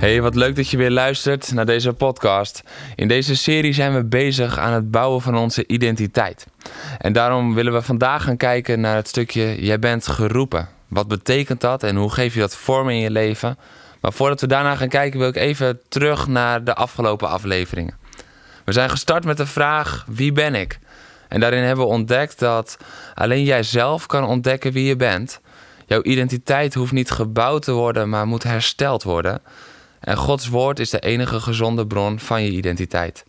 Hey, wat leuk dat je weer luistert naar deze podcast. In deze serie zijn we bezig aan het bouwen van onze identiteit. En daarom willen we vandaag gaan kijken naar het stukje Jij bent geroepen. Wat betekent dat en hoe geef je dat vorm in je leven? Maar voordat we daarna gaan kijken, wil ik even terug naar de afgelopen afleveringen. We zijn gestart met de vraag: wie ben ik? En daarin hebben we ontdekt dat alleen jij zelf kan ontdekken wie je bent. Jouw identiteit hoeft niet gebouwd te worden, maar moet hersteld worden. En Gods woord is de enige gezonde bron van je identiteit.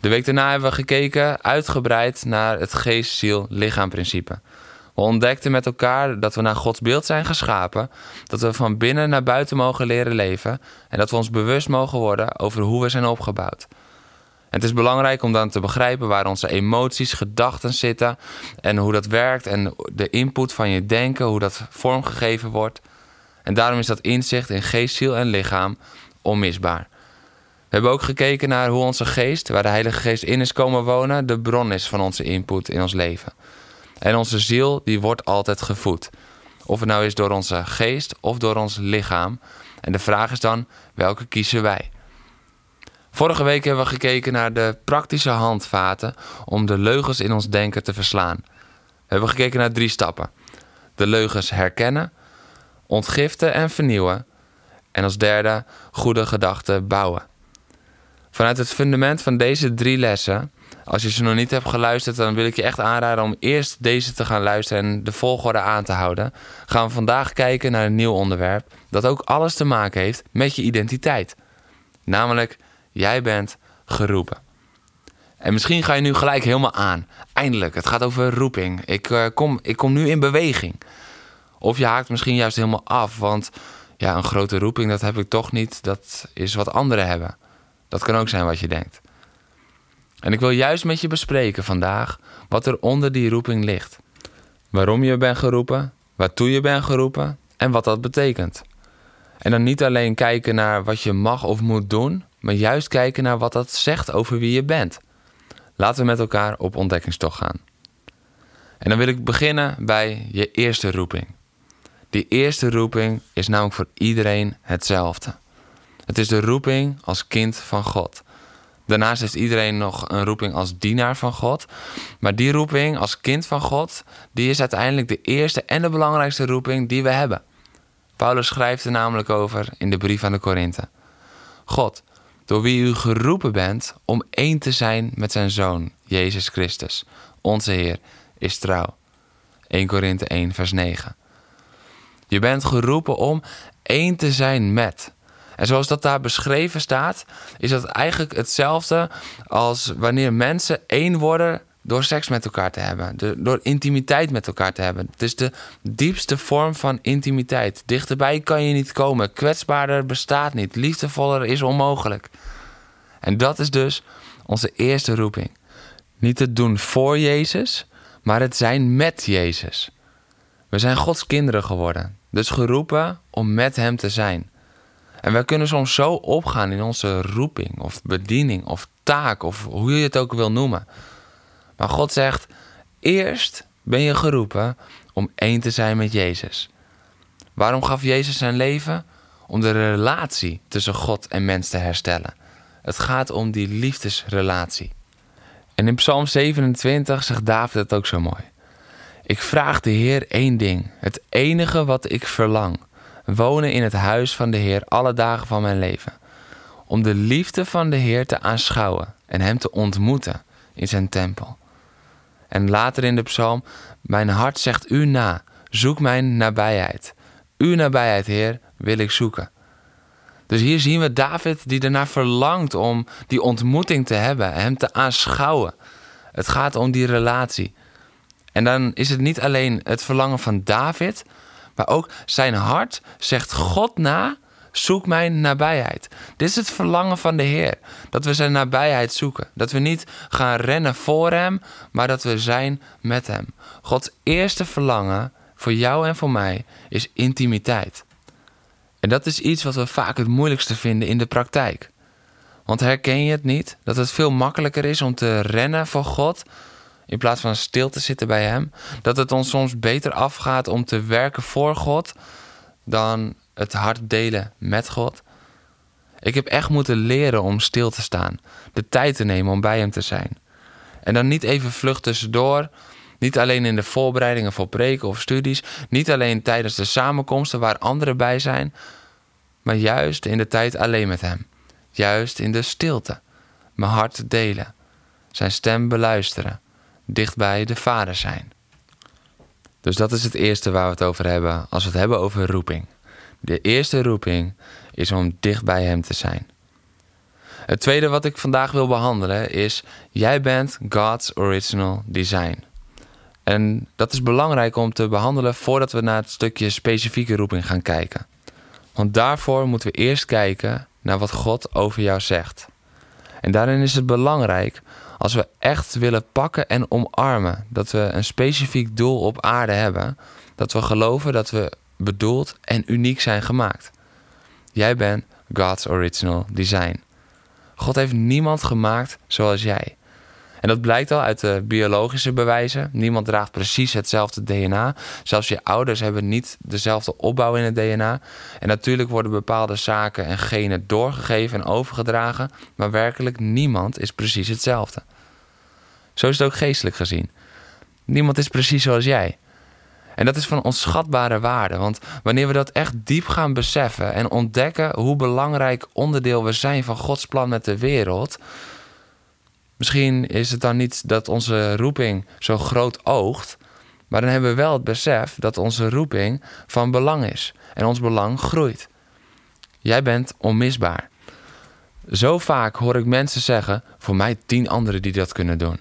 De week daarna hebben we gekeken uitgebreid naar het geest-ziel-lichaam principe. We ontdekten met elkaar dat we naar Gods beeld zijn geschapen, dat we van binnen naar buiten mogen leren leven en dat we ons bewust mogen worden over hoe we zijn opgebouwd. het is belangrijk om dan te begrijpen waar onze emoties, gedachten zitten en hoe dat werkt en de input van je denken, hoe dat vormgegeven wordt. En daarom is dat inzicht in geest, ziel en lichaam onmisbaar. We hebben ook gekeken naar hoe onze geest, waar de Heilige Geest in is komen wonen, de bron is van onze input in ons leven. En onze ziel, die wordt altijd gevoed. Of het nou is door onze geest of door ons lichaam. En de vraag is dan, welke kiezen wij? Vorige week hebben we gekeken naar de praktische handvaten om de leugens in ons denken te verslaan. We hebben gekeken naar drie stappen. De leugens herkennen, ontgiften en vernieuwen. En als derde, goede gedachten bouwen. Vanuit het fundament van deze drie lessen, als je ze nog niet hebt geluisterd, dan wil ik je echt aanraden om eerst deze te gaan luisteren en de volgorde aan te houden. Gaan we vandaag kijken naar een nieuw onderwerp dat ook alles te maken heeft met je identiteit. Namelijk, jij bent geroepen. En misschien ga je nu gelijk helemaal aan. Eindelijk, het gaat over roeping. Ik, uh, kom, ik kom nu in beweging. Of je haakt misschien juist helemaal af, want ja, een grote roeping, dat heb ik toch niet. Dat is wat anderen hebben. Dat kan ook zijn wat je denkt. En ik wil juist met je bespreken vandaag wat er onder die roeping ligt. Waarom je bent geroepen, waartoe je bent geroepen en wat dat betekent. En dan niet alleen kijken naar wat je mag of moet doen, maar juist kijken naar wat dat zegt over wie je bent. Laten we met elkaar op ontdekkingstocht gaan. En dan wil ik beginnen bij je eerste roeping. Die eerste roeping is namelijk voor iedereen hetzelfde. Het is de roeping als kind van God. Daarnaast heeft iedereen nog een roeping als dienaar van God. Maar die roeping als kind van God, die is uiteindelijk de eerste en de belangrijkste roeping die we hebben. Paulus schrijft er namelijk over in de brief aan de Korinthe. God, door wie u geroepen bent om één te zijn met zijn Zoon, Jezus Christus, onze Heer, is trouw. 1 Korinthe 1, vers 9. Je bent geroepen om één te zijn met. En zoals dat daar beschreven staat, is dat eigenlijk hetzelfde als wanneer mensen één worden door seks met elkaar te hebben, door intimiteit met elkaar te hebben. Het is de diepste vorm van intimiteit. Dichterbij kan je niet komen, kwetsbaarder bestaat niet, liefdevoller is onmogelijk. En dat is dus onze eerste roeping. Niet het doen voor Jezus, maar het zijn met Jezus. We zijn Gods kinderen geworden. Dus geroepen om met Hem te zijn. En wij kunnen soms zo opgaan in onze roeping of bediening of taak of hoe je het ook wil noemen. Maar God zegt: eerst ben je geroepen om één te zijn met Jezus. Waarom gaf Jezus zijn leven? Om de relatie tussen God en mens te herstellen. Het gaat om die liefdesrelatie. En in Psalm 27 zegt David het ook zo mooi. Ik vraag de Heer één ding, het enige wat ik verlang: wonen in het huis van de Heer alle dagen van mijn leven. Om de liefde van de Heer te aanschouwen en Hem te ontmoeten in zijn tempel. En later in de psalm: Mijn hart zegt U na, zoek mijn nabijheid. Uw nabijheid, Heer, wil ik zoeken. Dus hier zien we David die ernaar verlangt om die ontmoeting te hebben, hem te aanschouwen. Het gaat om die relatie. En dan is het niet alleen het verlangen van David, maar ook zijn hart zegt God na Zoek mijn nabijheid. Dit is het verlangen van de Heer. Dat we zijn nabijheid zoeken. Dat we niet gaan rennen voor Hem, maar dat we zijn met Hem. Gods eerste verlangen voor jou en voor mij is intimiteit. En dat is iets wat we vaak het moeilijkste vinden in de praktijk. Want herken je het niet? Dat het veel makkelijker is om te rennen voor God in plaats van stil te zitten bij Hem? Dat het ons soms beter afgaat om te werken voor God dan het hart delen met God? Ik heb echt moeten leren om stil te staan, de tijd te nemen om bij Hem te zijn. En dan niet even vlucht tussendoor, niet alleen in de voorbereidingen voor preken of studies, niet alleen tijdens de samenkomsten waar anderen bij zijn, maar juist in de tijd alleen met Hem. Juist in de stilte, mijn hart delen, Zijn stem beluisteren, dichtbij de Vader zijn. Dus dat is het eerste waar we het over hebben als we het hebben over roeping. De eerste roeping is om dicht bij Hem te zijn. Het tweede wat ik vandaag wil behandelen is: jij bent God's original design. En dat is belangrijk om te behandelen voordat we naar het stukje specifieke roeping gaan kijken. Want daarvoor moeten we eerst kijken naar wat God over jou zegt. En daarin is het belangrijk als we echt willen pakken en omarmen dat we een specifiek doel op aarde hebben, dat we geloven dat we bedoeld en uniek zijn gemaakt. Jij bent God's original design. God heeft niemand gemaakt zoals jij. En dat blijkt al uit de biologische bewijzen. Niemand draagt precies hetzelfde DNA. Zelfs je ouders hebben niet dezelfde opbouw in het DNA. En natuurlijk worden bepaalde zaken en genen doorgegeven en overgedragen. Maar werkelijk niemand is precies hetzelfde. Zo is het ook geestelijk gezien. Niemand is precies zoals jij. En dat is van onschatbare waarde, want wanneer we dat echt diep gaan beseffen en ontdekken hoe belangrijk onderdeel we zijn van Gods plan met de wereld, misschien is het dan niet dat onze roeping zo groot oogt, maar dan hebben we wel het besef dat onze roeping van belang is en ons belang groeit. Jij bent onmisbaar. Zo vaak hoor ik mensen zeggen: voor mij tien anderen die dat kunnen doen.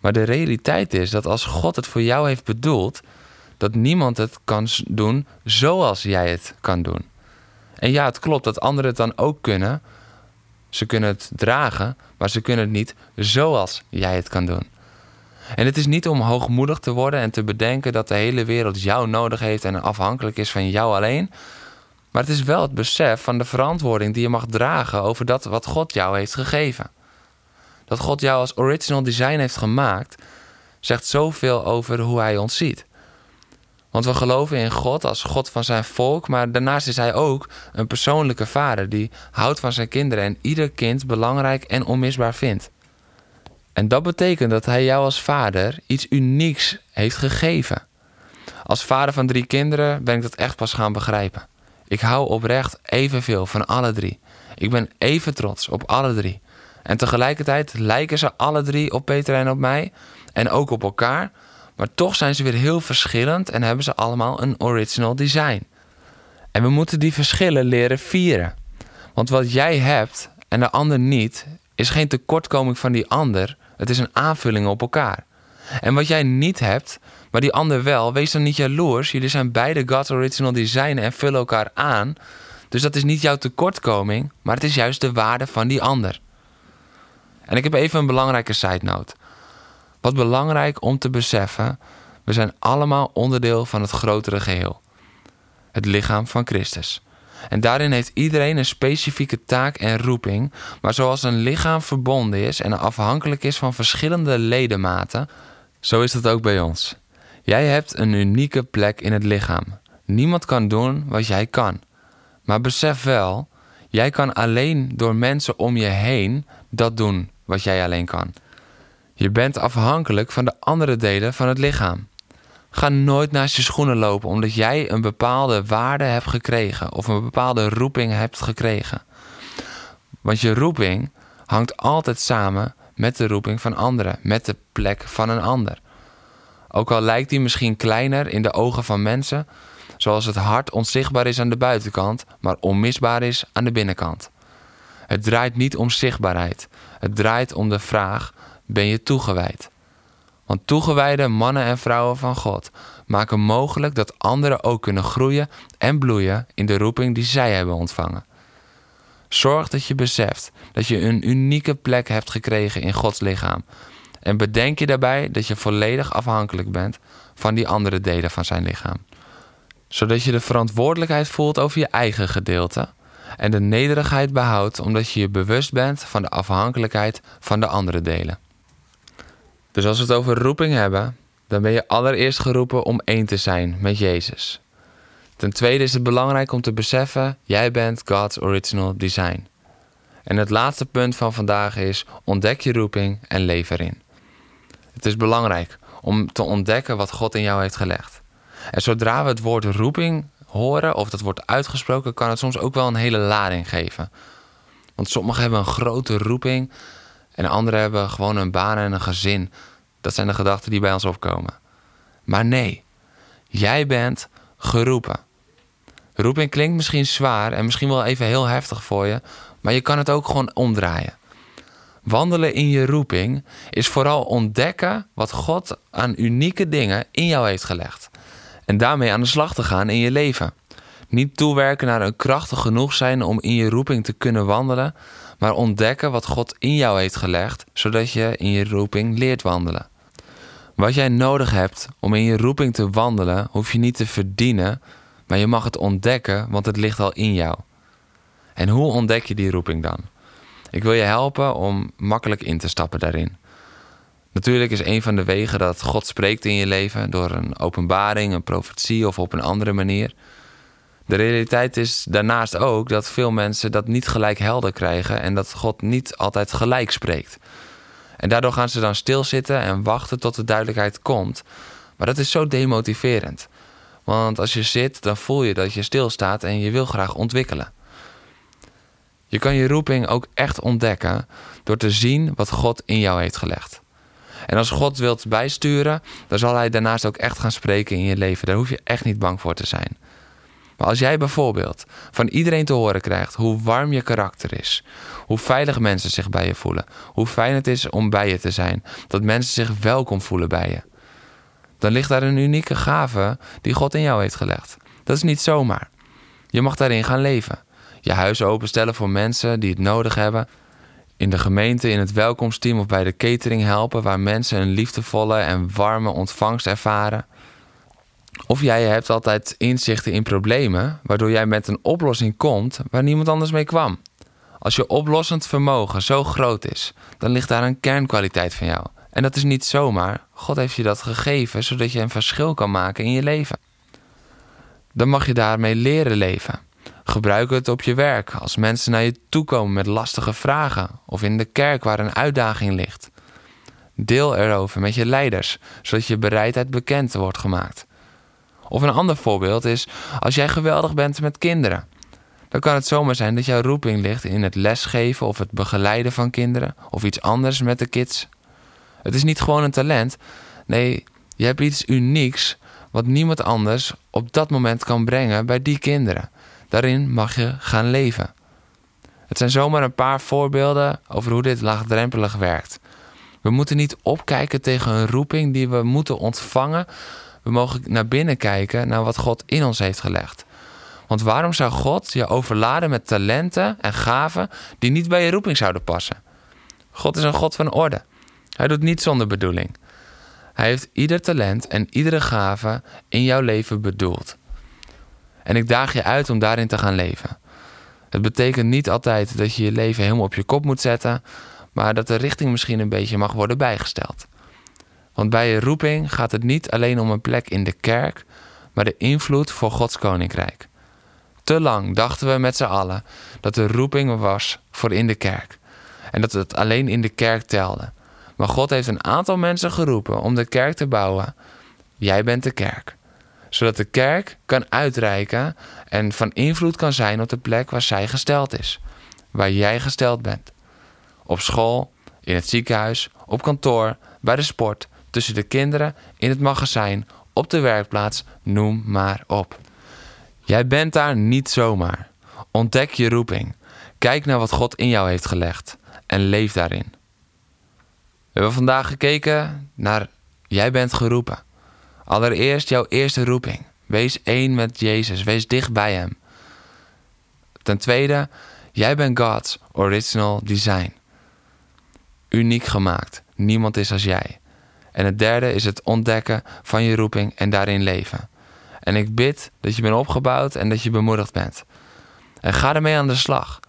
Maar de realiteit is dat als God het voor jou heeft bedoeld, dat niemand het kan doen zoals jij het kan doen. En ja, het klopt dat anderen het dan ook kunnen. Ze kunnen het dragen, maar ze kunnen het niet zoals jij het kan doen. En het is niet om hoogmoedig te worden en te bedenken dat de hele wereld jou nodig heeft en afhankelijk is van jou alleen. Maar het is wel het besef van de verantwoording die je mag dragen over dat wat God jou heeft gegeven. Dat God jou als original design heeft gemaakt, zegt zoveel over hoe hij ons ziet. Want we geloven in God als God van zijn volk, maar daarnaast is hij ook een persoonlijke vader die houdt van zijn kinderen en ieder kind belangrijk en onmisbaar vindt. En dat betekent dat hij jou als vader iets unieks heeft gegeven. Als vader van drie kinderen ben ik dat echt pas gaan begrijpen. Ik hou oprecht evenveel van alle drie. Ik ben even trots op alle drie. En tegelijkertijd lijken ze alle drie op Peter en op mij en ook op elkaar. Maar toch zijn ze weer heel verschillend en hebben ze allemaal een original design. En we moeten die verschillen leren vieren. Want wat jij hebt en de ander niet, is geen tekortkoming van die ander. Het is een aanvulling op elkaar. En wat jij niet hebt, maar die ander wel, wees dan niet jaloers. Jullie zijn beide God's original design en vullen elkaar aan. Dus dat is niet jouw tekortkoming, maar het is juist de waarde van die ander. En ik heb even een belangrijke side note. Wat belangrijk om te beseffen, we zijn allemaal onderdeel van het grotere geheel. Het lichaam van Christus. En daarin heeft iedereen een specifieke taak en roeping, maar zoals een lichaam verbonden is en afhankelijk is van verschillende ledematen, zo is dat ook bij ons. Jij hebt een unieke plek in het lichaam. Niemand kan doen wat jij kan. Maar besef wel, jij kan alleen door mensen om je heen dat doen wat jij alleen kan. Je bent afhankelijk van de andere delen van het lichaam. Ga nooit naast je schoenen lopen omdat jij een bepaalde waarde hebt gekregen of een bepaalde roeping hebt gekregen. Want je roeping hangt altijd samen met de roeping van anderen, met de plek van een ander. Ook al lijkt die misschien kleiner in de ogen van mensen, zoals het hart onzichtbaar is aan de buitenkant, maar onmisbaar is aan de binnenkant. Het draait niet om zichtbaarheid. Het draait om de vraag: ben je toegewijd? Want toegewijde mannen en vrouwen van God maken mogelijk dat anderen ook kunnen groeien en bloeien in de roeping die zij hebben ontvangen. Zorg dat je beseft dat je een unieke plek hebt gekregen in Gods lichaam. En bedenk je daarbij dat je volledig afhankelijk bent van die andere delen van zijn lichaam. Zodat je de verantwoordelijkheid voelt over je eigen gedeelte en de nederigheid behoudt omdat je je bewust bent van de afhankelijkheid van de andere delen. Dus als we het over roeping hebben, dan ben je allereerst geroepen om één te zijn met Jezus. Ten tweede is het belangrijk om te beseffen, jij bent God's original design. En het laatste punt van vandaag is, ontdek je roeping en leef erin. Het is belangrijk om te ontdekken wat God in jou heeft gelegd. En zodra we het woord roeping horen of dat wordt uitgesproken, kan het soms ook wel een hele lading geven. Want sommigen hebben een grote roeping en anderen hebben gewoon een baan en een gezin. Dat zijn de gedachten die bij ons opkomen. Maar nee, jij bent geroepen. Roeping klinkt misschien zwaar en misschien wel even heel heftig voor je, maar je kan het ook gewoon omdraaien. Wandelen in je roeping is vooral ontdekken wat God aan unieke dingen in jou heeft gelegd. En daarmee aan de slag te gaan in je leven. Niet toewerken naar een krachtig genoeg zijn om in je roeping te kunnen wandelen, maar ontdekken wat God in jou heeft gelegd, zodat je in je roeping leert wandelen. Wat jij nodig hebt om in je roeping te wandelen, hoef je niet te verdienen, maar je mag het ontdekken, want het ligt al in jou. En hoe ontdek je die roeping dan? Ik wil je helpen om makkelijk in te stappen daarin. Natuurlijk is een van de wegen dat God spreekt in je leven door een openbaring, een profetie of op een andere manier. De realiteit is daarnaast ook dat veel mensen dat niet gelijk helder krijgen en dat God niet altijd gelijk spreekt. En daardoor gaan ze dan stilzitten en wachten tot de duidelijkheid komt. Maar dat is zo demotiverend. Want als je zit, dan voel je dat je stilstaat en je wil graag ontwikkelen. Je kan je roeping ook echt ontdekken door te zien wat God in jou heeft gelegd. En als God wilt bijsturen, dan zal Hij daarnaast ook echt gaan spreken in je leven. Daar hoef je echt niet bang voor te zijn. Maar als jij bijvoorbeeld van iedereen te horen krijgt hoe warm je karakter is, hoe veilig mensen zich bij je voelen, hoe fijn het is om bij je te zijn, dat mensen zich welkom voelen bij je, dan ligt daar een unieke gave die God in jou heeft gelegd. Dat is niet zomaar. Je mag daarin gaan leven. Je huis openstellen voor mensen die het nodig hebben. In de gemeente, in het welkomsteam of bij de catering helpen, waar mensen een liefdevolle en warme ontvangst ervaren. Of jij hebt altijd inzichten in problemen, waardoor jij met een oplossing komt waar niemand anders mee kwam. Als je oplossend vermogen zo groot is, dan ligt daar een kernkwaliteit van jou. En dat is niet zomaar. God heeft je dat gegeven zodat je een verschil kan maken in je leven. Dan mag je daarmee leren leven. Gebruik het op je werk als mensen naar je toe komen met lastige vragen of in de kerk waar een uitdaging ligt. Deel erover met je leiders, zodat je bereidheid bekend wordt gemaakt. Of een ander voorbeeld is als jij geweldig bent met kinderen. Dan kan het zomaar zijn dat jouw roeping ligt in het lesgeven of het begeleiden van kinderen of iets anders met de kids. Het is niet gewoon een talent. Nee, je hebt iets unieks wat niemand anders op dat moment kan brengen bij die kinderen. Daarin mag je gaan leven. Het zijn zomaar een paar voorbeelden over hoe dit laagdrempelig werkt. We moeten niet opkijken tegen een roeping die we moeten ontvangen. We mogen naar binnen kijken naar wat God in ons heeft gelegd. Want waarom zou God je overladen met talenten en gaven die niet bij je roeping zouden passen? God is een God van orde. Hij doet niet zonder bedoeling. Hij heeft ieder talent en iedere gave in jouw leven bedoeld. En ik daag je uit om daarin te gaan leven. Het betekent niet altijd dat je je leven helemaal op je kop moet zetten, maar dat de richting misschien een beetje mag worden bijgesteld. Want bij je roeping gaat het niet alleen om een plek in de kerk, maar de invloed voor Gods koninkrijk. Te lang dachten we met z'n allen dat de roeping was voor in de kerk en dat het alleen in de kerk telde. Maar God heeft een aantal mensen geroepen om de kerk te bouwen. Jij bent de kerk. Zodat de kerk kan uitreiken en van invloed kan zijn op de plek waar zij gesteld is. Waar jij gesteld bent. Op school, in het ziekenhuis, op kantoor, bij de sport, tussen de kinderen, in het magazijn, op de werkplaats, noem maar op. Jij bent daar niet zomaar. Ontdek je roeping. Kijk naar wat God in jou heeft gelegd en leef daarin. We hebben vandaag gekeken naar Jij bent geroepen. Allereerst jouw eerste roeping. Wees één met Jezus. Wees dicht bij Hem. Ten tweede, jij bent God's original design. Uniek gemaakt. Niemand is als jij. En het derde is het ontdekken van je roeping en daarin leven. En ik bid dat je bent opgebouwd en dat je bemoedigd bent. En ga ermee aan de slag.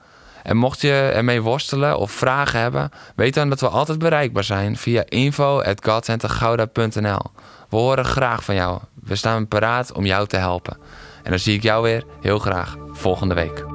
En mocht je ermee worstelen of vragen hebben, weet dan dat we altijd bereikbaar zijn via info.godcentergouda.nl. We horen graag van jou. We staan paraat om jou te helpen. En dan zie ik jou weer heel graag volgende week.